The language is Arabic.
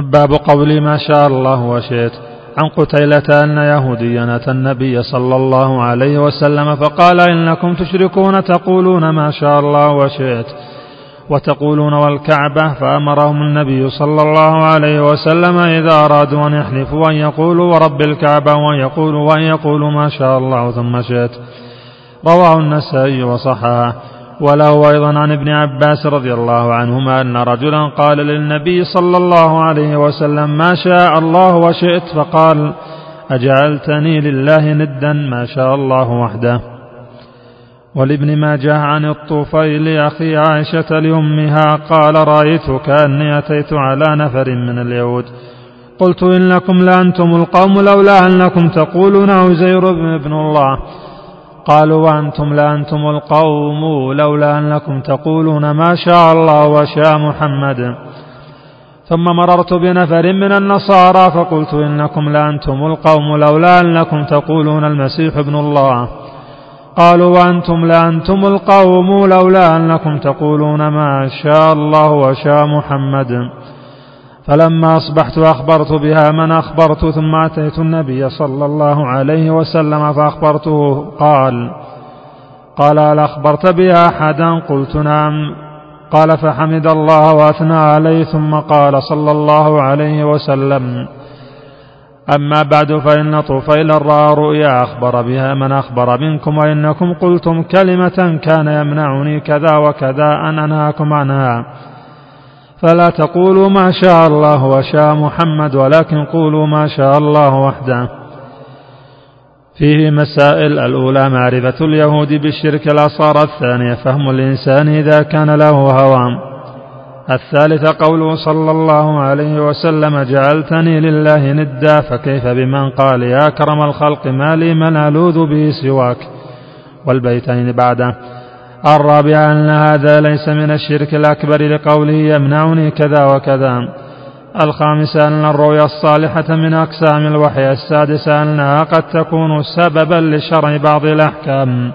باب قولي ما شاء الله وشئت. عن قتيلة أن يهوديا أتى النبي صلى الله عليه وسلم فقال إنكم تشركون تقولون ما شاء الله وشئت. وتقولون والكعبة فأمرهم النبي صلى الله عليه وسلم إذا أرادوا أن يحلفوا أن يقولوا ورب الكعبة وأن يقولوا وأن يقولوا ما شاء الله ثم شئت. رواه النسائي وصححه. وله أيضا عن ابن عباس رضي الله عنهما أن رجلا قال للنبي صلى الله عليه وسلم ما شاء الله وشئت فقال أجعلتني لله ندا ما شاء الله وحده. ولابن ماجه عن الطفيل أخي عائشة لأمها قال رأيت كأني أتيت على نفر من اليهود. قلت إنكم لأنتم القوم لولا أنكم تقولون عزير بن الله. قالوا وأنتم لأنتم القوم لولا أنكم تقولون ما شاء الله وشاء محمد. ثم مررت بنفر من النصارى فقلت إنكم لأنتم القوم لولا أنكم تقولون المسيح ابن الله. قالوا وأنتم لأنتم القوم لولا أنكم تقولون ما شاء الله وشاء محمد. فلما أصبحت أخبرت بها من أخبرت ثم أتيت النبي صلى الله عليه وسلم فأخبرته قال قال هل أخبرت بها أحدا؟ قلت نعم. قال فحمد الله وأثنى عليه ثم قال صلى الله عليه وسلم أما بعد فإن طفيل رأى رؤيا أخبر بها من أخبر منكم وإنكم قلتم كلمة كان يمنعني كذا وكذا أن أنهاكم عنها. فلا تقولوا ما شاء الله وشاء محمد ولكن قولوا ما شاء الله وحده. فيه مسائل الأولى معرفة اليهود بالشرك الأصغر الثانية فهم الإنسان إذا كان له هوى. الثالثة قوله صلى الله عليه وسلم جعلتني لله ندا فكيف بمن قال يا أكرم الخلق ما لي من ألوذ به سواك؟ والبيتين بعده. الرابعة أن هذا ليس من الشرك الأكبر لقوله يمنعني كذا وكذا. الخامسة أن الرؤيا الصالحة من أقسام الوحي. السادسة أنها قد تكون سببا لشرع بعض الأحكام.